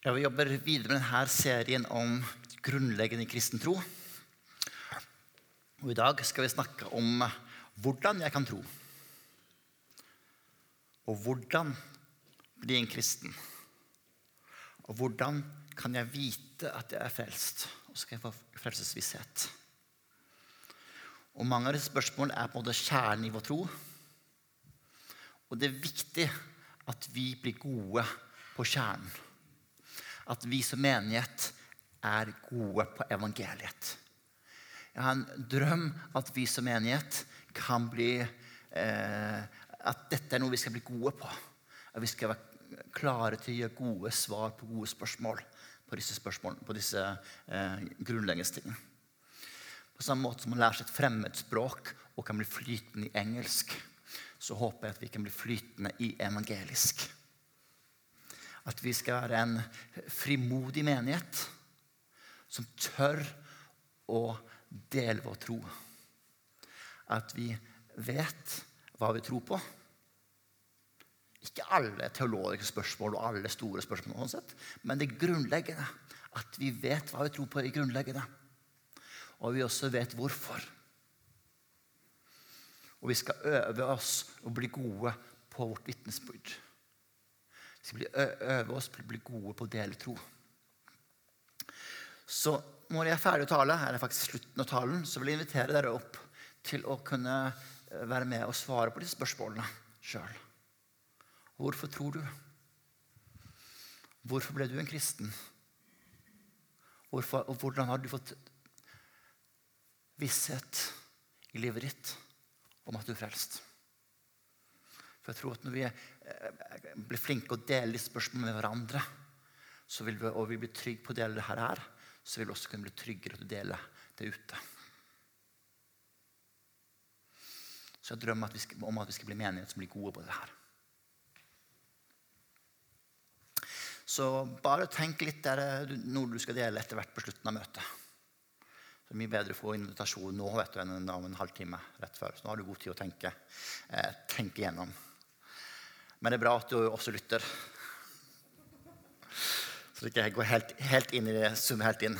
Ja, Vi jobber videre med denne serien om grunnleggende kristen tro. Og I dag skal vi snakke om hvordan jeg kan tro. Og hvordan bli en kristen. Og hvordan kan jeg vite at jeg er frelst? Og skal jeg få frelsesvisshet? Og Mange av disse spørsmålene er på en måte kjernen i vår tro. Og det er viktig at vi blir gode på kjernen. At vi som menighet er gode på evangeliet. Jeg har en drøm at vi som menighet kan bli eh, At dette er noe vi skal bli gode på. At vi skal være klare til å gi gode svar på gode spørsmål på disse, spørsmålene, på disse eh, grunnleggende tingene. På samme måte som man lærer seg et fremmedspråk og kan bli flytende i engelsk, så håper jeg at vi kan bli flytende i evangelisk. At vi skal være en frimodig menighet som tør å dele vår tro. At vi vet hva vi tror på. Ikke alle teologiske spørsmål og alle store spørsmål, men det grunnleggende. At vi vet hva vi tror på i grunnleggende og vi også vet hvorfor. Og vi skal øve oss å bli gode på vårt vitnesbyrd. Vi skal øve oss på å bli gode på å dele tro. Så når jeg er ferdig å tale, er det faktisk slutten av talen, så vil jeg invitere dere opp til å kunne være med og svare på disse spørsmålene sjøl. Hvorfor tror du? Hvorfor ble du en kristen? Hvorfor, og hvordan har du fått visshet i livet ditt om at du er frelst. For jeg tror at Når vi eh, blir flinke å dele litt spørsmål med hverandre, vi, og vi blir trygge på å dele det her, så vil vi også kunne bli tryggere til å dele det ute. Så jeg drømmer skal, om at vi skal bli menighet som blir gode på det her. Så bare tenk litt. der når du skal dele etter hvert på slutten av møtet. Det er mye bedre å få invitasjon nå vet du, enn om en halvtime rett før. Så nå har du god tid å tenke, eh, tenke gjennom. Men det er bra at du også lytter. Så ikke ikke går helt, helt inn i det, summer helt inn.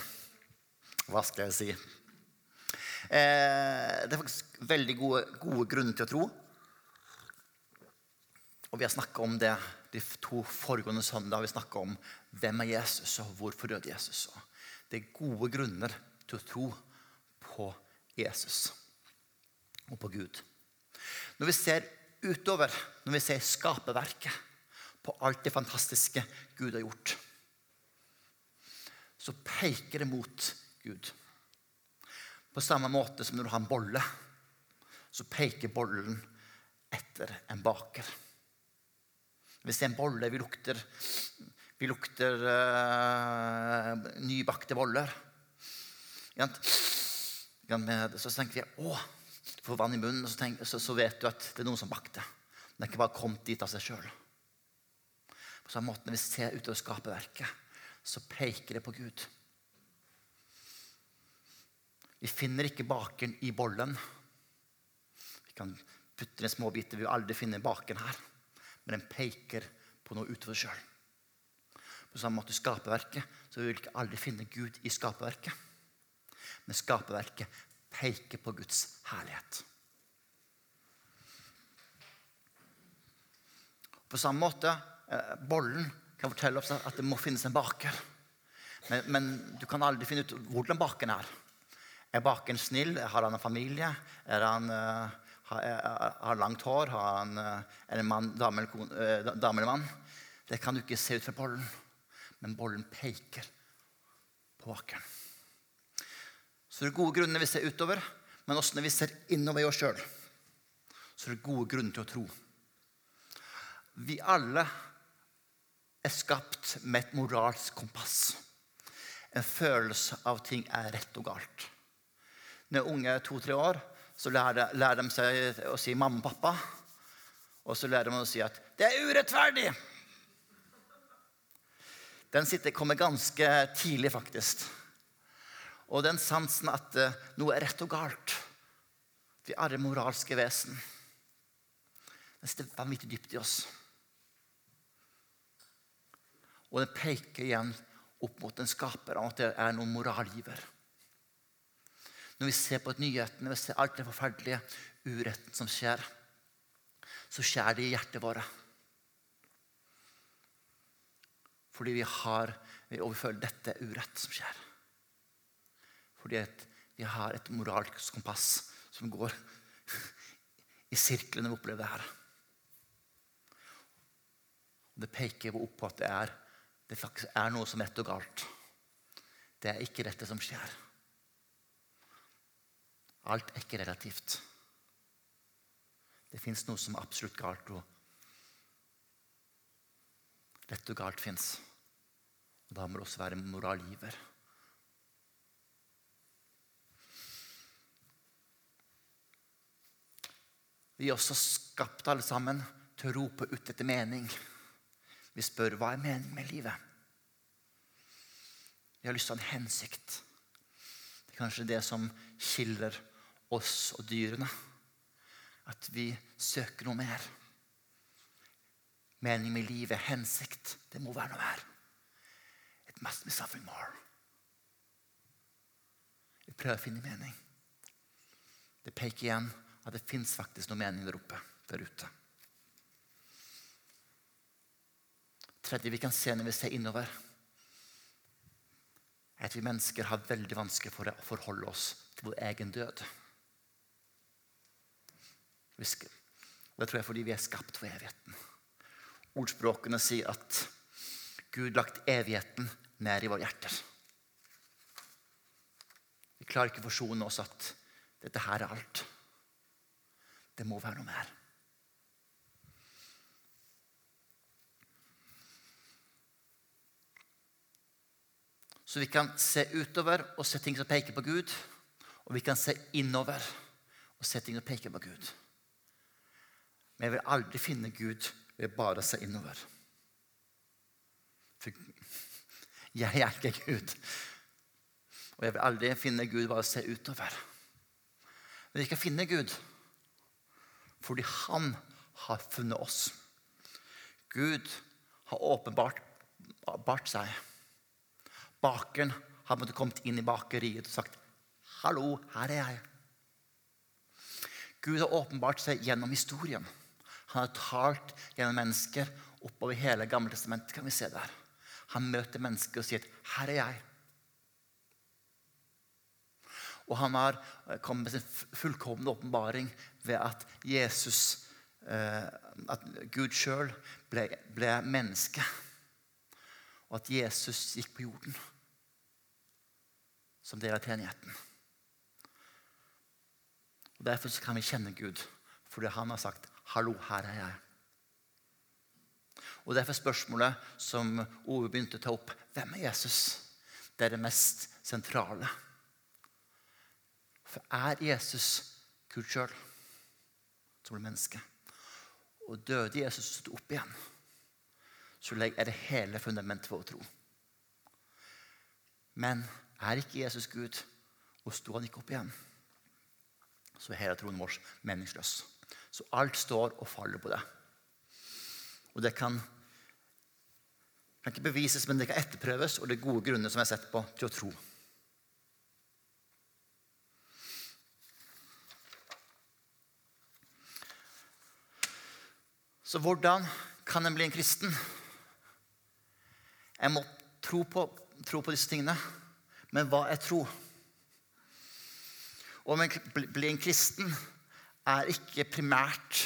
Hva skal jeg si? Eh, det er faktisk veldig gode, gode, grunner til å tro. Og vi har snakka om det de to foregående søndagene. Vi snakka om hvem er Jesus, og hvorfor døde Jesus. Det er gode grunner til å tro på Jesus og på Gud. Når vi ser utover, når vi ser skaperverket, på alt det fantastiske Gud har gjort, så peker det mot Gud. På samme måte som når du har en bolle, så peker bollen etter en baker. Vi ser en bolle, vi lukter, vi lukter uh, nybakte boller. Så tenker vi å, får vann i munnen, så, tenk, så, så, vet du at det er noen som bakte. Den er ikke bare kommet dit av seg sjøl. På samme måte når vi ser utover skaperverket, så peker det på Gud. Vi finner ikke baken i bollen. Vi kan putte ned små biter. Vi vil aldri finne baken her. Men den peker på noe utover sjøl. På samme måte skaperverket så vil vi ikke aldri finne Gud i skaperverket men skaperverket peker på Guds herlighet. På samme måte eh, bollen kan fortelle oss at det må finnes en baker. Men, men du kan aldri finne ut hvordan baken er. Er baken snill? Har han en familie? Er han, uh, har, har langt hår? Har han, er det en mann, dame, eller, dame eller mann? Det kan du ikke se ut fra bollen. Men bollen peker på baken. Så det er gode grunner vi ser utover, men også når vi ser innover i oss sjøl. Så det er gode grunner til å tro. Vi alle er skapt med et moralsk kompass. En følelse av ting er rett og galt. Når unge er to-tre år, så lærer, de seg å si 'mamma og pappa'. Og så lærer de å si at 'det er urettferdig'. Den sitter, kommer ganske tidlig, faktisk og den sansen at uh, noe er rett og galt. Vi er det moralske vesen. Den sitter vanvittig dypt i oss. Og den peker igjen opp mot en skaper, at det er noen moralgiver. Når vi ser på nyhetene, når vi ser alt det forferdelige uretten som skjer, så skjer det i hjertet våre. Fordi vi har vi overfører dette urett som skjer. Fordi vi har et moralsk kompass som går i sirkelen vi opplever her. Det peker opp på at det er, det faktisk er noe som er rett og galt. Det er ikke dette som skjer. Alt er ikke relativt. Det fins noe som er absolutt galt. og Rett og galt fins. Da må det også være moralgiver. Vi er også skapt alle sammen til å rope ut etter mening. Vi spør hva er meningen med livet. Vi har lyst til å ha en hensikt. Det er kanskje det som skiller oss og dyrene. At vi søker noe mer. Mening med livet, hensikt. Det må være noe mer. It must be something more. Vi prøver å finne mening. Det peker igjen at det fins faktisk noe mening der oppe, der ute. tredje vi kan se når vi ser innover, er at vi mennesker har veldig vanskelig for å forholde oss til vår egen død. Det tror jeg er fordi vi er skapt for evigheten. Ordspråkene sier at Gud lagt evigheten ned i våre hjerter. Vi klarer ikke å forsone oss at dette her er alt. Det må være noe mer. Så vi kan se utover og se ting som peker på Gud. Og vi kan se innover og se ting som peker på Gud. Men jeg vil aldri finne Gud ved bare å se innover. For jeg er ikke Gud. Og jeg vil aldri finne Gud bare å se utover. Men vi kan finne Gud fordi Han har funnet oss. Gud har åpenbart bart seg Bakeren har måttet kommet inn i bakeriet og sagt 'Hallo, her er jeg'. Gud har åpenbart seg gjennom historien. Han har talt gjennom mennesker oppover hele Gamle testamentet. kan vi se der. Han møter mennesker og sier 'Her er jeg'. Og han har eh, kommet med sin fullkomne åpenbaring ved at Jesus, eh, at Gud sjøl ble, ble menneske og at Jesus gikk på jorden som del av. Og Derfor kan vi kjenne Gud, fordi han har sagt 'Hallo, her er jeg'. Og Derfor spørsmålet som Ove begynte å ta opp hvem er Jesus? Det er det mest sentrale. For er Jesus Gud sjøl, som ble menneske? Og døde Jesus stod opp igjen? så er det hele fundamentet for å tro. Men er ikke Jesus Gud, og sto han ikke opp igjen, så er hele troen vår meningsløs. Så alt står og faller på det. Og det kan, kan ikke bevises, men det kan etterprøves, og det er gode grunner som har sett på, til å tro. Så hvordan kan en bli en kristen? Jeg må tro på, tro på disse tingene. Men hva er tro? Å bli en kristen er ikke primært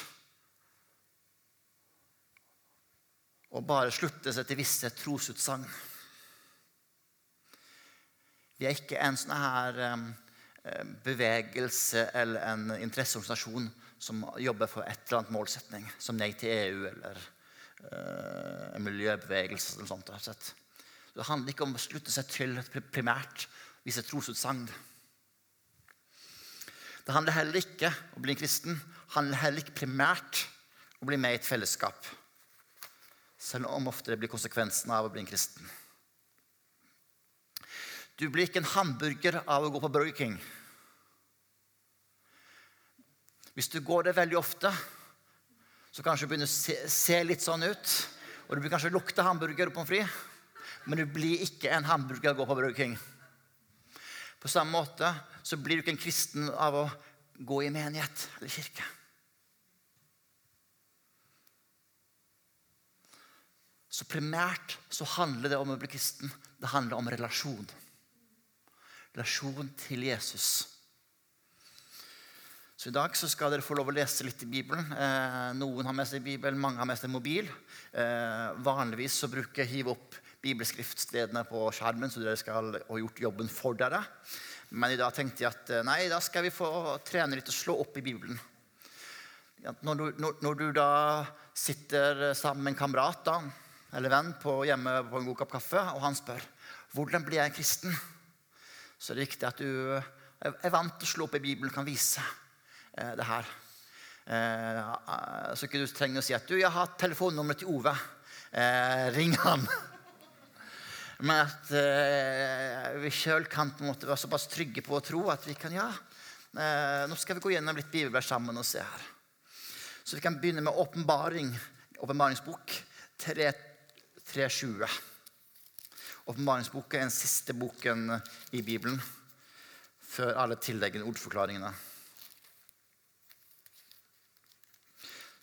å bare slutte seg til visse trosutsagn. Vi er ikke en sånn her bevegelse eller en interesseorganisasjon som jobber for et eller annet målsetning, som Nei til EU eller uh, en miljøbevegelse. eller sånt. Sett. Det handler ikke om å slutte seg til primært visse trosutsagn. Det handler heller ikke om å bli en kristen. Handler heller ikke primært om å bli med i et fellesskap. Selv om ofte det blir konsekvensen av å bli en kristen. Du blir ikke en hamburger av å gå på Burger King. Hvis du går der veldig ofte, så kanskje det begynner å se, se, litt sånn ut. Og du blir kanskje lukte hamburger og pommes frites. men du blir ikke en hamburger og går på Burger King. På samme måte så blir du ikke en kristen av å gå i menighet eller kirke. Så primært så handler det om å bli kristen. Det handler om relasjon. Relasjon til Jesus. Så I dag så skal dere få lov å lese litt i Bibelen. Eh, noen har med seg Bibelen, mange har med seg mobil. Eh, vanligvis så bruker jeg hive opp bibelskriftstedene på skjermen, så dere skal ha gjort jobben for dere. Men i dag tenkte jeg at eh, nei, da skal vi få trene litt og slå opp i Bibelen. Når du, når, når du da sitter sammen med en kamerat da, eller venn på, hjemme på en god kopp kaffe, og han spør hvordan blir jeg kristen, så er det viktig at du er vant til å slå opp i Bibelen kan vise eh, det her. Eh, så ikke du trenger å si at du, 'Jeg har telefonnummeret til Ove. Eh, ring han.' Men at eh, vi sjøl kan på en måte være såpass trygge på å tro at vi kan ja, eh, nå skal vi gå gjennom litt bibelvers sammen og se her. Så vi kan begynne med åpenbaring, åpenbaringsbok 3.20. Åpenbaringsboka er den siste boken i Bibelen før alle tilleggende ordforklaringene.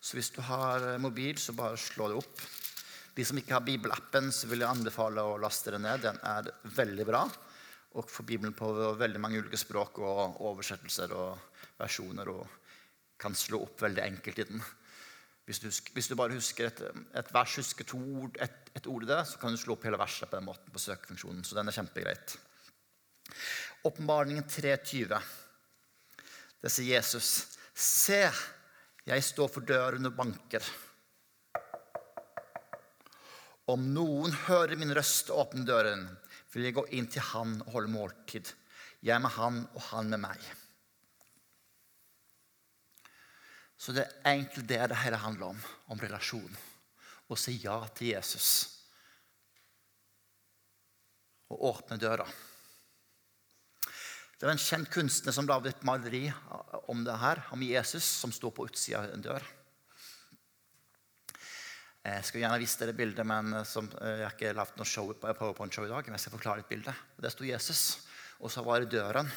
Så hvis du har mobil, så bare slå det opp. De som ikke har bibelappen, så vil jeg anbefale å laste den ned. Den er veldig bra. Og får Bibelen på veldig mange ulike språk og oversettelser og versjoner. Og kan slå opp veldig enkelt i den. Hvis du, hvis du bare husker et, et, vers, husker to ord, et, et ord i det, så kan du slå opp hele verset på den måten på søkefunksjonen. Så den er kjempegreit. Åpenbaringen 3.20. Det sier Jesus. Se, jeg står for døren og banker. Om noen hører min røst og åpner døren, vil jeg gå inn til han og holde måltid. Jeg med han og han med meg. Så det er egentlig det det hele handler om. Om relasjon. Å si ja til Jesus. Å åpne døra. Det var en kjent kunstner som lagde et maleri om det her, om Jesus som står på utsida av en dør. Jeg skulle gjerne vist dere bildet, men som, jeg har ikke lagd noe show, PowerPoint-show i dag. men jeg skal forklare et bilde. Der sto Jesus, og så var det døren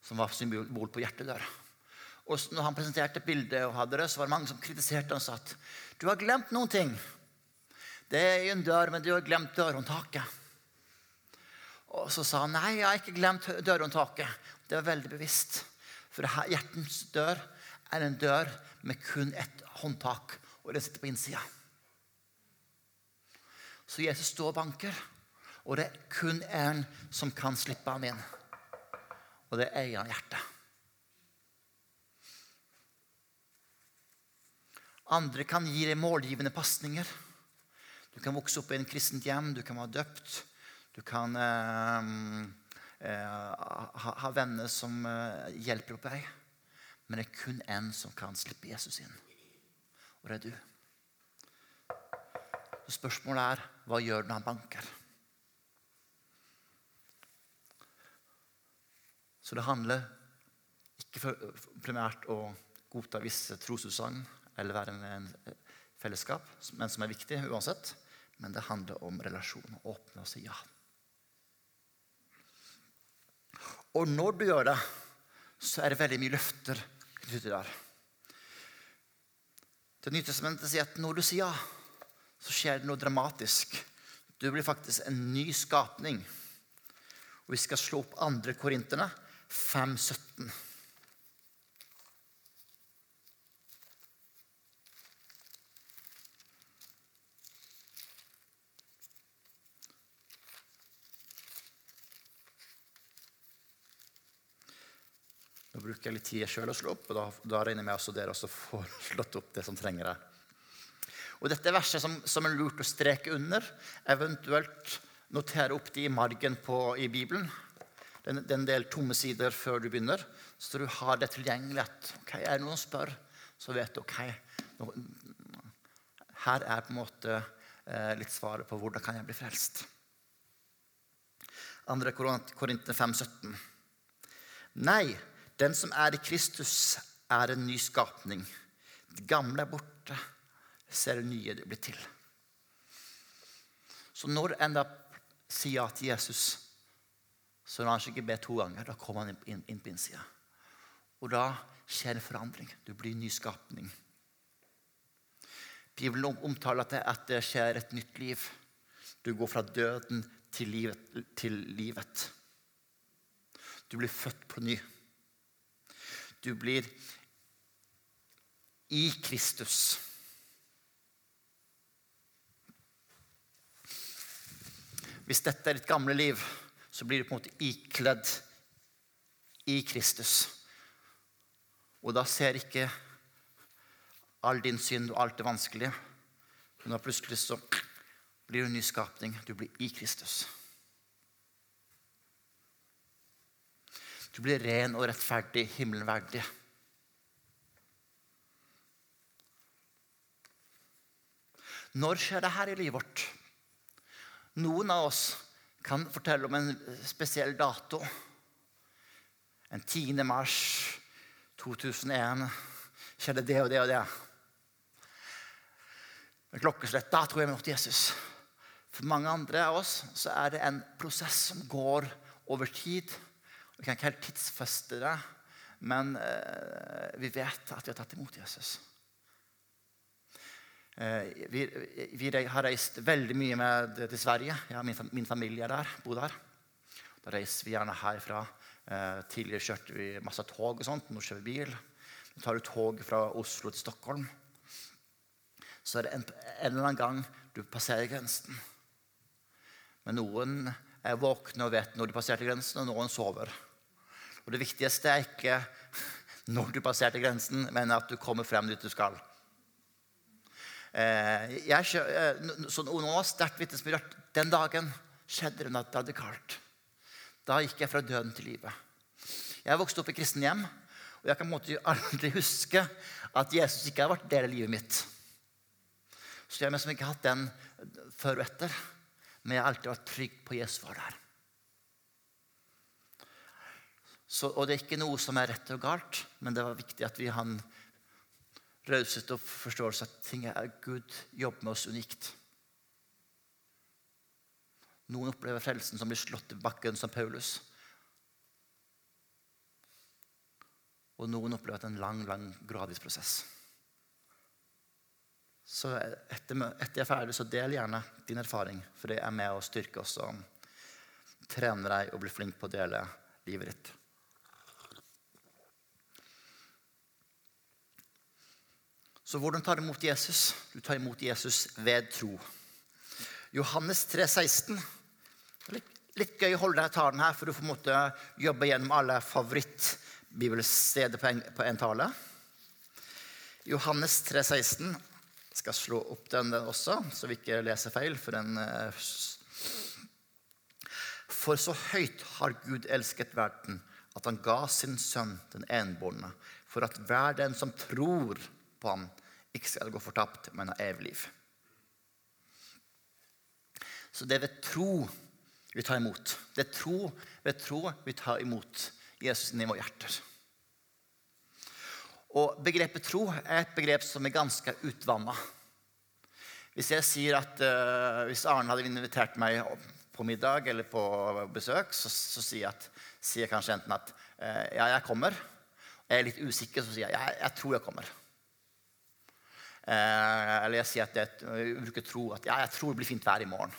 som var symbol på hjertedøra. Og når han presenterte bildet, og hadde det, så var det mange som kritiserte og sa at du har glemt noen ting. Det er en dør, men du har glemt dørhåndtaket. Og så sa han nei, jeg har ikke glemt dørhåndtaket. Det var veldig bevisst. For hjertens dør er en dør med kun ett håndtak, og det sitter på innsida. Så Jesus står og banker, og det er kun én som kan slippe ham inn. Og det er eieren av hjertet. Andre kan gi deg målgivende pasninger. Du kan vokse opp i en kristent hjem, du kan være døpt. Du kan eh, eh, ha, ha, venner som eh, hjelper opp deg. Men det er kun én som kan slippe Jesus inn, og det er du. Så spørsmålet er hva gjør du når han banker? Så det handler ikke primært å godta visse trosutsagn eller være med en fellesskap, men som er viktig uansett. Men det handler om relasjon. Åpne og si ja. Og når du gjør det, så er det veldig mye løfter knyttet der. Det nye testamentet sier at når du sier ja, så skjer det noe dramatisk. Du blir faktisk en ny skapning. Og vi skal slå opp andre Korinterne 5.17. Bruker jeg litt tid sjøl å slå opp, og da, da regner jeg med at dere også får slått opp det som trenger det. Og Dette er verset som, som er lurt å streke under, eventuelt notere opp det i margen på, i Bibelen. Det er en del tomme sider før du begynner, så du har det tilgjengelig. at ok, Er det noen som spør, så vet du ok, nå, her er på en måte eh, litt svaret på hvordan kan jeg bli frelst. 2. Korintene 5, 17. Nei, den som er i Kristus, er en ny skapning. Det gamle er borte. Ser det nye det blir til. Så når en da sier ja til Jesus, så lar han seg ikke be to ganger. Da kommer han inn, inn på innsida. Og da skjer en forandring. Du blir en ny skapning. Bibelen omtaler det, at det skjer et nytt liv. Du går fra døden til livet, til livet. Du blir født på ny. Du blir i Kristus. Hvis dette er ditt gamle liv, så blir du på en måte ikledd i Kristus. Og da ser ikke all din synd og alt det vanskelige. Men da plutselig så blir du en ny skapning. Du blir i Kristus. Du blir ren og rettferdig, himmelen verdig. Når skjer det her i livet vårt? Noen av oss kan fortelle om en spesiell dato. En 10. mars 2001 skjedde det og det og det. Med klokkeslett. Da tror jeg vi møtte Jesus. For mange andre av oss så er det en prosess som går over tid. Vi kan ikke helt tidsfeste det, men eh, vi vet at vi har tatt imot Jesus. Eh, vi, vi, har reist veldig mye med til Sverige. Ja, min, min, familie er der, bor der. Da reiser vi gjerne herfra. Eh, tidligere kjørte vi masse tog og sånt. Nå kjører vi bil. Nå tar du tog fra Oslo til Stockholm. Så er det en, en eller annen gang du passerer grensen. Men noen er våkne og vet når de passerte grensen, og noen sover. Og Det viktigste er ikke når du passerte grensen, men at du kommer frem dit du skal. Eh, jeg, eh, så noen av oss sterkt vitnesbyrd den dagen skjedde det noe radikalt. Da gikk jeg fra døden til livet. Jeg vokste opp i kristen hjem, og jeg kan på en måte aldri huske at Jesus ikke har vært del av livet mitt. Så jeg har liksom ikke hatt den før og etter. Men jeg har alltid vært trygg på Jesus var der. Så, og det er ikke noe som er rett og galt, men det var viktig at vi har en raushet og forståelse at ting er Gud jobber med oss unikt. Noen opplever frelsen som blir slått i bakken som Paulus. Og noen opplever at det er en lang, lang, gradvis prosess. Så etter, etter jeg er ferdig, så del gjerne din erfaring. For det er med å styrke oss og trene deg og bli flink på å dele livet ditt. Så hvordan tar du imot Jesus? Du tar imot Jesus ved tro. Johannes 3, 16. Litt, litt gøy å holde deg talen her, for du får måtte jobbe gjennom alle favorittbibelsteder på en, på en tale. Johannes 3, 16. Skal slå opp den også, så vi ikke leser feil. For, den, eh, for så høyt har Gud elsket verden, at han ga sin sønn, den enbårne, for at hver den som tror på ham, ikke skal gå fortapt, men ha evig liv. Så det er ved tro vi tar imot. Det er tro, ved tro vi tar imot Jesus i våre hjerter. Og begrepet tro er et begrep som er ganske utvanna. Hvis jeg sier at uh, hvis Arne hadde invitert meg på middag eller på besøk, så, så sier, jeg at, sier, jeg kanskje enten at uh, ja, jeg kommer. Jeg er litt usikker, så sier jeg jeg, jeg tror jeg kommer. Uh, eller jeg sier at jeg bruker tro at ja, jeg tror det blir fint vær i morgen.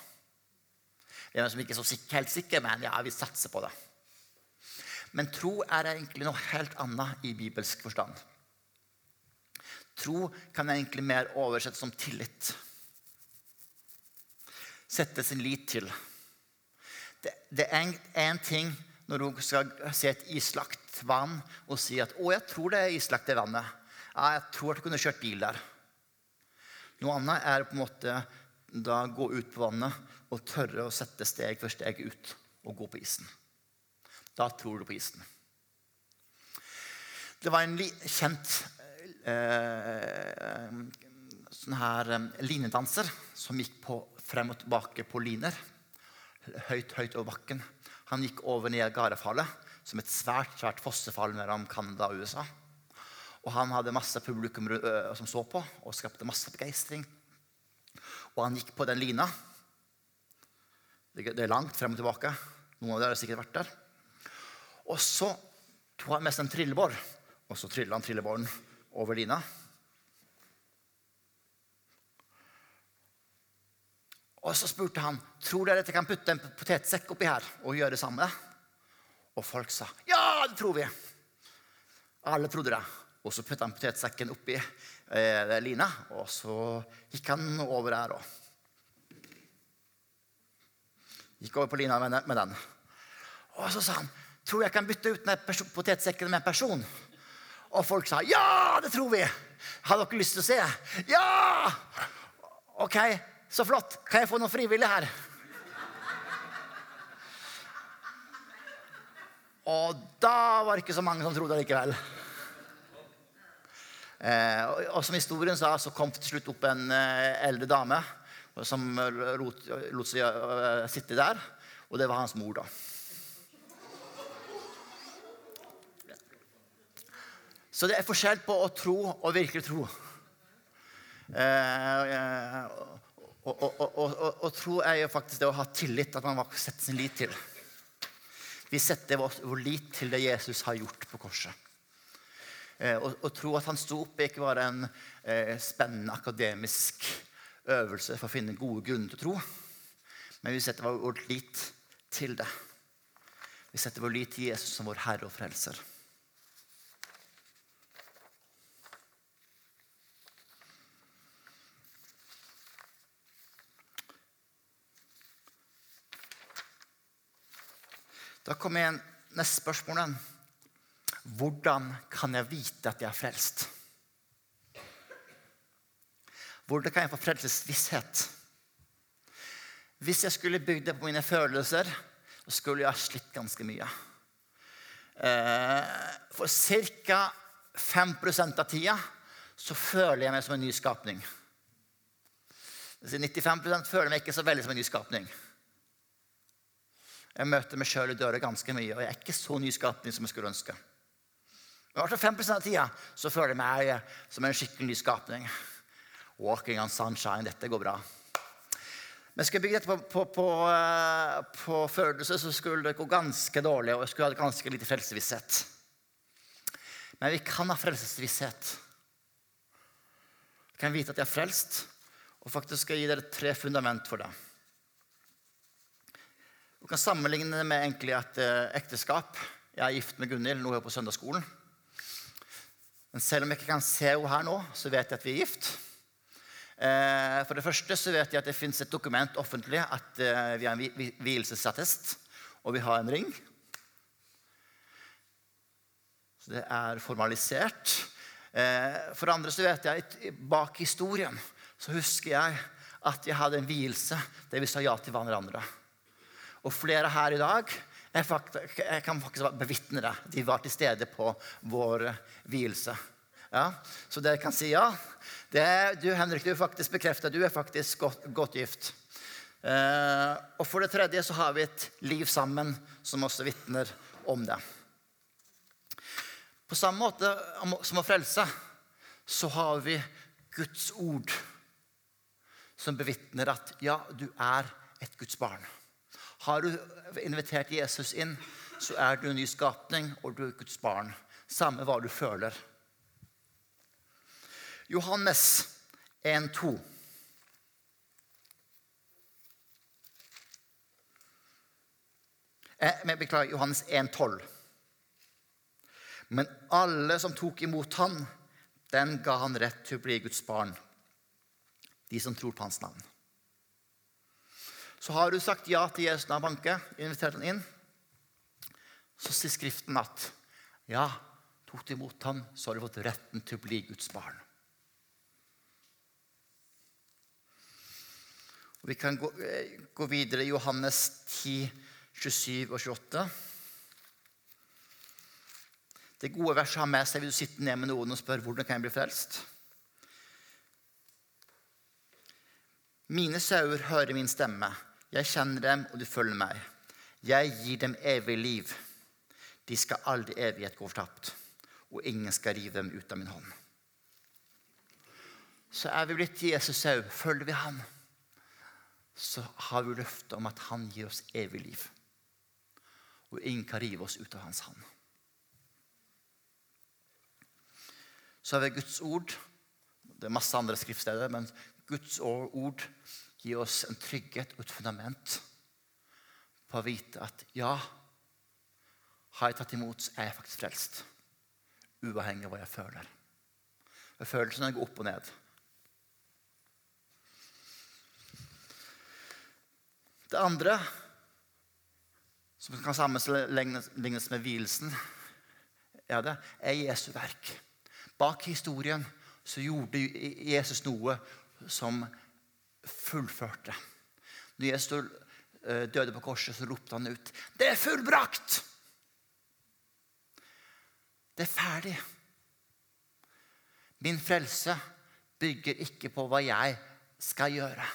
Det er noen som ikke er så sikker, helt sikker, men ja, vi satser på det. Men tro er egentlig noe helt annet i bibelsk forstand. Tro kan egentlig mer oversettes som tillit. Sette sin lit til. Det, det er én ting når du skal se et islagt vann og si at 'Å, jeg tror det er islagt, det vannet'. Ja, 'Jeg tror at du kunne kjørt bil der'. Noe annet er på en måte da gå ut på vannet og tørre å sette steg for steg ut og gå på isen. Da tror du på isen. Det var en kjent sånn her eh, linedanser som gikk på, frem og tilbake på liner. Høyt, høyt over bakken. Han gikk over Niagarafallet, som et svært svært fossefall mellom Canada og USA. Og han hadde masse publikum eh, som så på, og skapte masse begeistring. Og han gikk på den lina. Det er langt frem og tilbake. Noen av dere har sikkert vært der. Og så tok han med seg en trillebår, og så trilla han trillebåren over lina. Og så spurte han tror dere at jeg kan putte en potetsekk oppi her og gjøre det samme. Og folk sa ja, det tror vi. Alle trodde det. Og så putta han potetsekken oppi eh, lina, og så gikk han over her òg. Gikk over på lina med, den. Og så sa han tror jeg kan bytte ut den potetsekken med en person. Og folk sa ja, det tror vi. Har dere lyst til å se? Ja! Ok, så flott. Kan jeg få noen frivillige her? Og da var det ikke så mange som trodde det likevel. Eh, og som historien sa, så kom til slutt opp en eh, eldre dame som lot, lot seg uh, sitte der. Og det var hans mor, da. Så det er forskjell på å tro og virkelig tro. Å og, tro er jo faktisk det å ha tillit, at man setter sin lit til. Vi setter vår, lit til det Jesus har gjort på korset. Å tro at han sto opp, er ikke bare en eh, spennende akademisk øvelse for å finne gode grunner til å tro. Men vi setter vår lit til det. Vi setter vår lit til Jesus som vår Herre og Frelser. Da kommer igjen neste spørsmål. Hvordan kan jeg vite at jeg er frelst? Hvordan kan jeg få frelsesvisshet? Hvis jeg skulle bygd det på mine følelser, så skulle jeg ha slitt ganske mye. Eh, for ca. 5 av tida så føler jeg meg som en ny skapning. 95 føler jeg meg ikke så veldig som en ny skapning. Jeg møter meg sjøl i døra ganske mye, og jeg er ikke så nyskapning som jeg skulle ønske. Men hvert 5 av tida så føler jeg meg som en skikkelig nyskapning. Walking on sunshine. Dette går bra. Men skal jeg bygge dette på, på, på, eh, på, følelse, så skulle det gå ganske dårlig. Og jeg skulle ha ganske lite frelsesvisshet. Men vi kan ha frelsesvisshet. Vi kan vite at jeg er frelst, og faktisk skal jeg gi dere tre fundament for det. Du kan sammenligne det med egentlig et eh, ekteskap. Jeg er gift med Gunhild, nå er hun på søndagsskolen. Men selv om jeg ikke kan se henne her nå, så vet jeg at vi er gift. Eh, for det første så vet jeg at det fins et dokument offentlig at eh, vi har en vielsesattest, og vi har en ring. Så det er formalisert. For det andre så vet jeg bak historien så husker jeg at jeg hadde en vielse der vi sa ja til hverandre. Og flere her i dag jeg, faktisk, jeg kan faktisk bevitne det. De var til stede på vår vielse. Ja, så dere kan si ja. Det, du Henrik, du er faktisk bekreftet. Du er faktisk godt, godt gift. Eh, og for det tredje så har vi et liv sammen som også vitner om det. På samme måte som å frelse, så har vi Guds ord som bevitner at ja, du er et Guds barn. Har du invitert Jesus inn, så er du en ny skapning, og du er Guds barn. Samme hva du føler. Johannes 1,2. Eh, beklager, Johannes 1,12. Men alle som tok imot han, den ga han rett til å bli Guds barn. De som tror på hans navn. Så har du sagt ja til Jesus når han banker, invitert han inn, så sier Skriften at ja, tok du imot ham, så har du fått retten til å bli Guds barn. Og vi kan gå, gå videre i Johannes 10, 27 og 28. Det gode verset har med seg vil du sitte ned med noen og spørre hvordan kan jeg bli frelst. Mine sauer hører min stemme. Jeg kjenner dem, og de følger meg. Jeg gir dem evig liv. De skal aldri evighet gå fortapt, og ingen skal rive dem ut av min hånd. Så er vi blitt Jesus sau. Følger vi ham, så har vi løftet om at han gir oss evig liv. Og ingen kan rive oss ut av hans hånd. Så har vi Guds ord. Det er masse andre skriftsteder, men Guds ord gir oss en trygghet og et fundament på å vite at ja, har jeg tatt imot, så er jeg faktisk frelst. Uavhengig av hva jeg føler. Følelsene går opp og ned. Det andre, som kan sammenlignes med vielsen, er det er Jesu verk. Bak historien så gjorde Jesus noe som fullførte. Når Jesus eh, døde på korset, så ropte han ut 'Det er fullbrakt!' Det er ferdig. Min frelse bygger ikke på hva jeg skal gjøre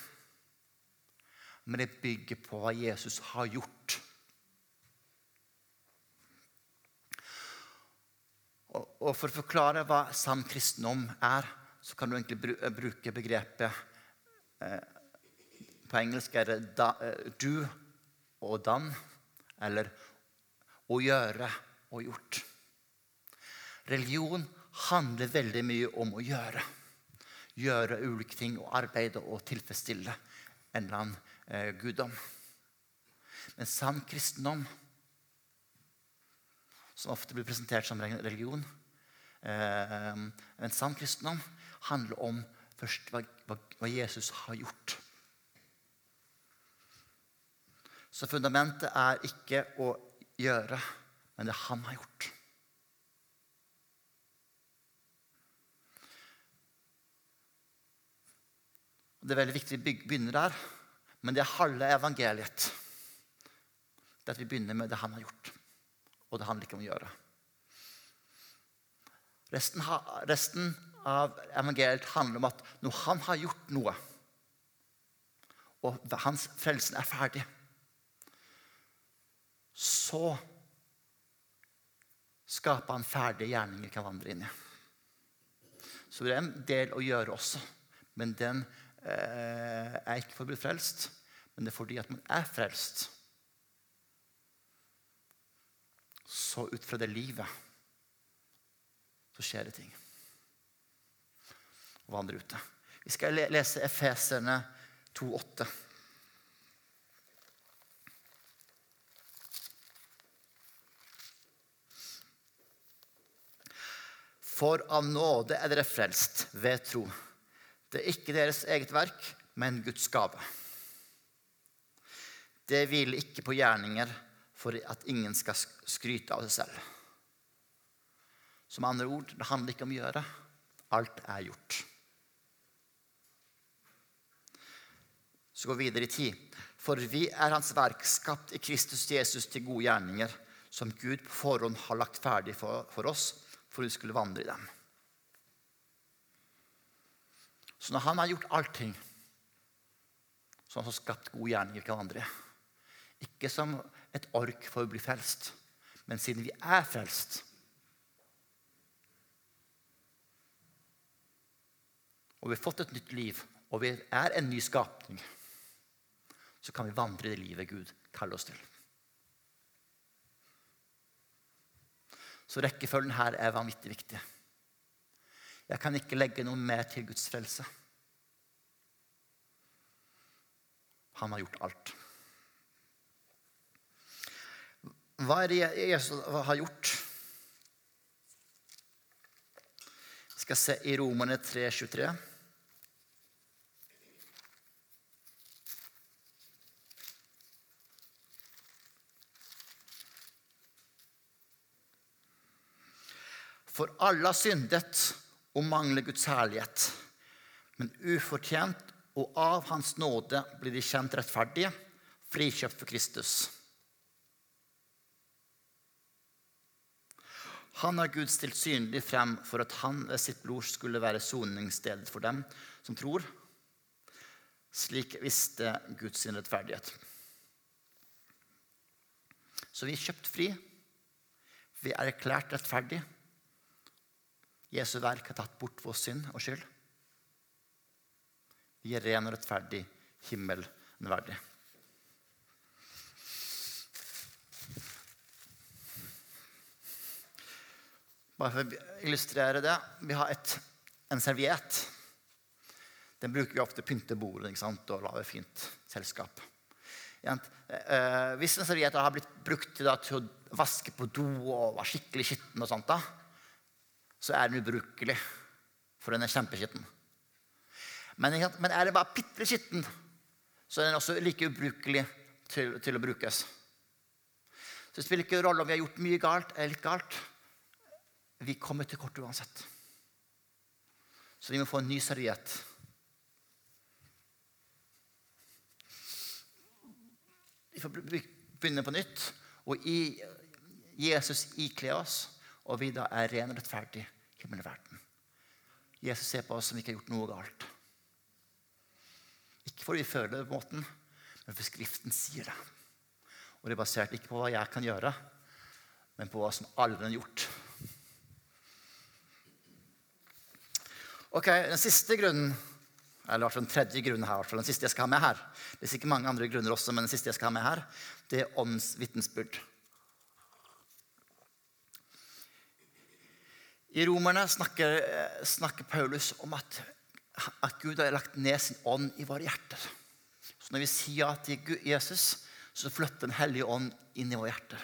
men det bygger på hva Jesus har gjort. Og For å forklare hva sann kristendom er, så kan du egentlig bruke begrepet På engelsk er det da, eh, 'do' og 'done', eller 'å gjøre' og 'gjort'. Religion handler veldig mye om å gjøre. Gjøre ulike ting og arbeide og tilfredsstille en eller annen eh, guddom. Men sann kristendom, som ofte blir presentert som religion eh, Men sann kristendom handler om først hva, hva Jesus har gjort. Så fundamentet er ikke å gjøre, men det han har gjort. Det er veldig viktig vi begynner der. Men det er halve evangeliet. Det at vi begynner med det han har gjort. Og det handler ikke om å gjøre. Resten, resten av evangeliet handler om at når han har gjort noe, og hans frelsen er ferdig, så skaper han ferdige gjerninger kan vandre inn i. Så det er en del å gjøre også, men den Eh, er ikke for å bli frelst, men det er fordi at man er frelst. Så ut fra det livet så skjer det ting. Og vandre ute. Vi skal lese Efeserne 2,8. For av nåde er dere frelst ved tro. Det er ikke deres eget verk, men Guds gave. Det hviler ikke på gjerninger for at ingen skal skryte av seg selv. Som andre ord, det handler ikke om å gjøre. Alt er gjort. Så går vi videre i tid. For vi er Hans verk, skapt i Kristus Jesus til gode gjerninger, som Gud på forhånd har lagt ferdig for, for oss, for vi skulle vandre i dem. Så når han har gjort allting, så har han skapt gode gjerninger til andre. Ikke som et ork for å bli frelst, men siden vi er frelst Og vi har fått et nytt liv, og vi er en ny skapning. Så kan vi vandre i det livet Gud kaller oss til. Så rekkefølgen her er vanvittig viktig. Jeg kan ikke legge noe mer til Guds frelse. Han har gjort alt. Hva er det Jesus har gjort? Vi skal se i Romerne 3, 23. For alle har syndet og mangler Guds herlighet. Men ufortjent og av Hans nåde blir de kjent rettferdige, frikjøpt for Kristus. Han har Gud stilt synlig frem for at han ved sitt blod skulle være soningsstedet for dem som tror. Slik visste Guds rettferdighet. Så vi er kjøpt fri. Vi er erklært rettferdige. Jesu verk har tatt bort vår synd og skyld. Vi er ren og rettferdig. Himmel enn verdig. Bare for å illustrere det Vi har et, en serviett. Den bruker vi ofte til å pynte bordet ikke sant? og lage fint selskap. Eh, hvis en serviett har blitt brukt til å vaske på do og var skikkelig skitten, og sånt, da, så er den ubrukelig. For den er kjempeskitten. Men, men, er den bare bitte litt skitten, så er den også like ubrukelig til, til, å brukes. Så det spiller ikke rolle om vi har gjort mye galt eller litt galt. Vi kommer til kort uansett. Så vi må få en ny serviett. Vi får begynne på nytt og i Jesus ikle oss, og vi da er ren og rettferdig himmelverden. Jesus ser på oss som ikke har gjort noe galt. Ikke fordi vi føler det på måten, men fordi Skriften sier det. Og det er basert ikke på hva jeg kan gjøre, men på hva som alle har gjort. Ok, Den siste grunnen eller den tredje grunnen her, den siste jeg skal ha med her, det er sikkert mange andre grunner også, men den siste jeg skal ha med her, det er åndens I Romerne snakker, snakker Paulus om at, at, Gud har lagt ned sin ånd i våre hjerter. Så når vi sier ja til Jesus, så flytter Den hellige ånd inn i våre hjerter.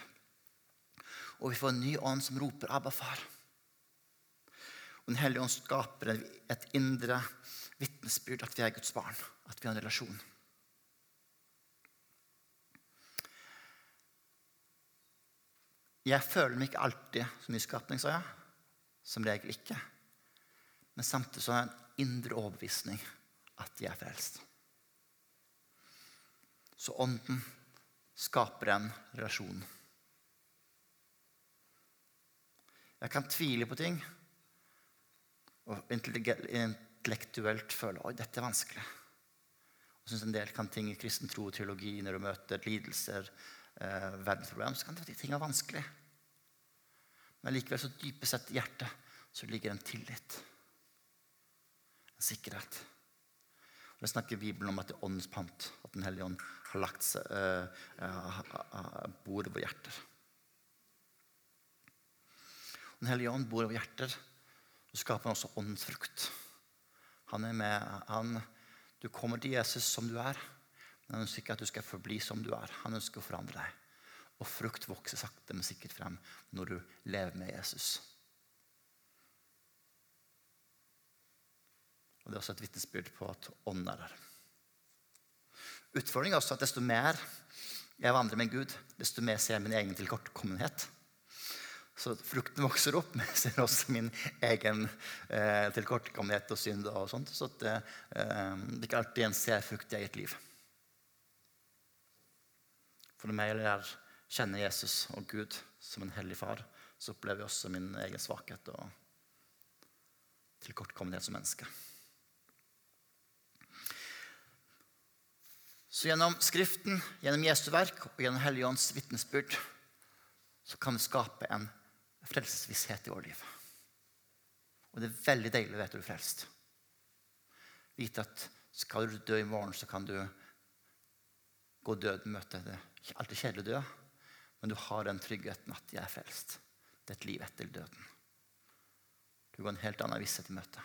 Og vi får en ny ånd som roper 'Abba, far'. Og Den hellige ånd skaper et indre vitnesbyrd at vi er Guds barn, at vi har en relasjon. Jeg føler meg ikke alltid som nyskapning, sa jeg. Som regel ikke. Men samtidig så har jeg en indre overbevisning at de er frelst. Så ånden skaper en relasjon. Jeg kan tvile på ting og intellektuelt føle at dette er vanskelig. Og synes en del kan ting i kristen tro og teologi når du møter lidelser, eh, verdensproblem, så kan det være ting er vanskelig. Men likevel så dypest sett i hjertet så ligger en tillit. En sikkerhet. Og Det snakker Bibelen om at det er åndens pant. At Den hellige ånd har lagt seg, uh, uh, bor over hjerter. Den hellige ånd bor over hjerter. Så skaper han også åndens frukt. Han er med, han, Du kommer til Jesus som du er, men han ønsker ikke at du skal forbli som du er. Han ønsker å forandre deg. Og frukt vokser sakte, men sikkert frem når du lever med Jesus. Og Det er også et vitnesbyrd på at ånden er der. Utfordringen er også at desto mer jeg vandrer med Gud, desto mer ser jeg min egen tilkortkommenhet. Så frukten vokser opp, men jeg ser også min egen eh, tilkortkommenhet og synd. og sånt, Så det, eh, det er ikke alltid en ser frukt i eget liv. For når jeg kjenner Jesus og Gud som en hellig far, så opplever jeg også min egen svakhet og tilkortkommenhet som menneske. Så gjennom Skriften, gjennom Jesu verk og gjennom Helligånds vitnesbyrd så kan vi skape en frelsesvisshet i vårt liv. Og det er veldig deilig å vite at du er frelst. Vite at skal du dø i morgen, så kan du gå døden møte. Det er alltid kjedelig å dø, men du har den tryggheten at jeg er frelst. Det er et liv etter døden. Du går en helt annen visshet i møte.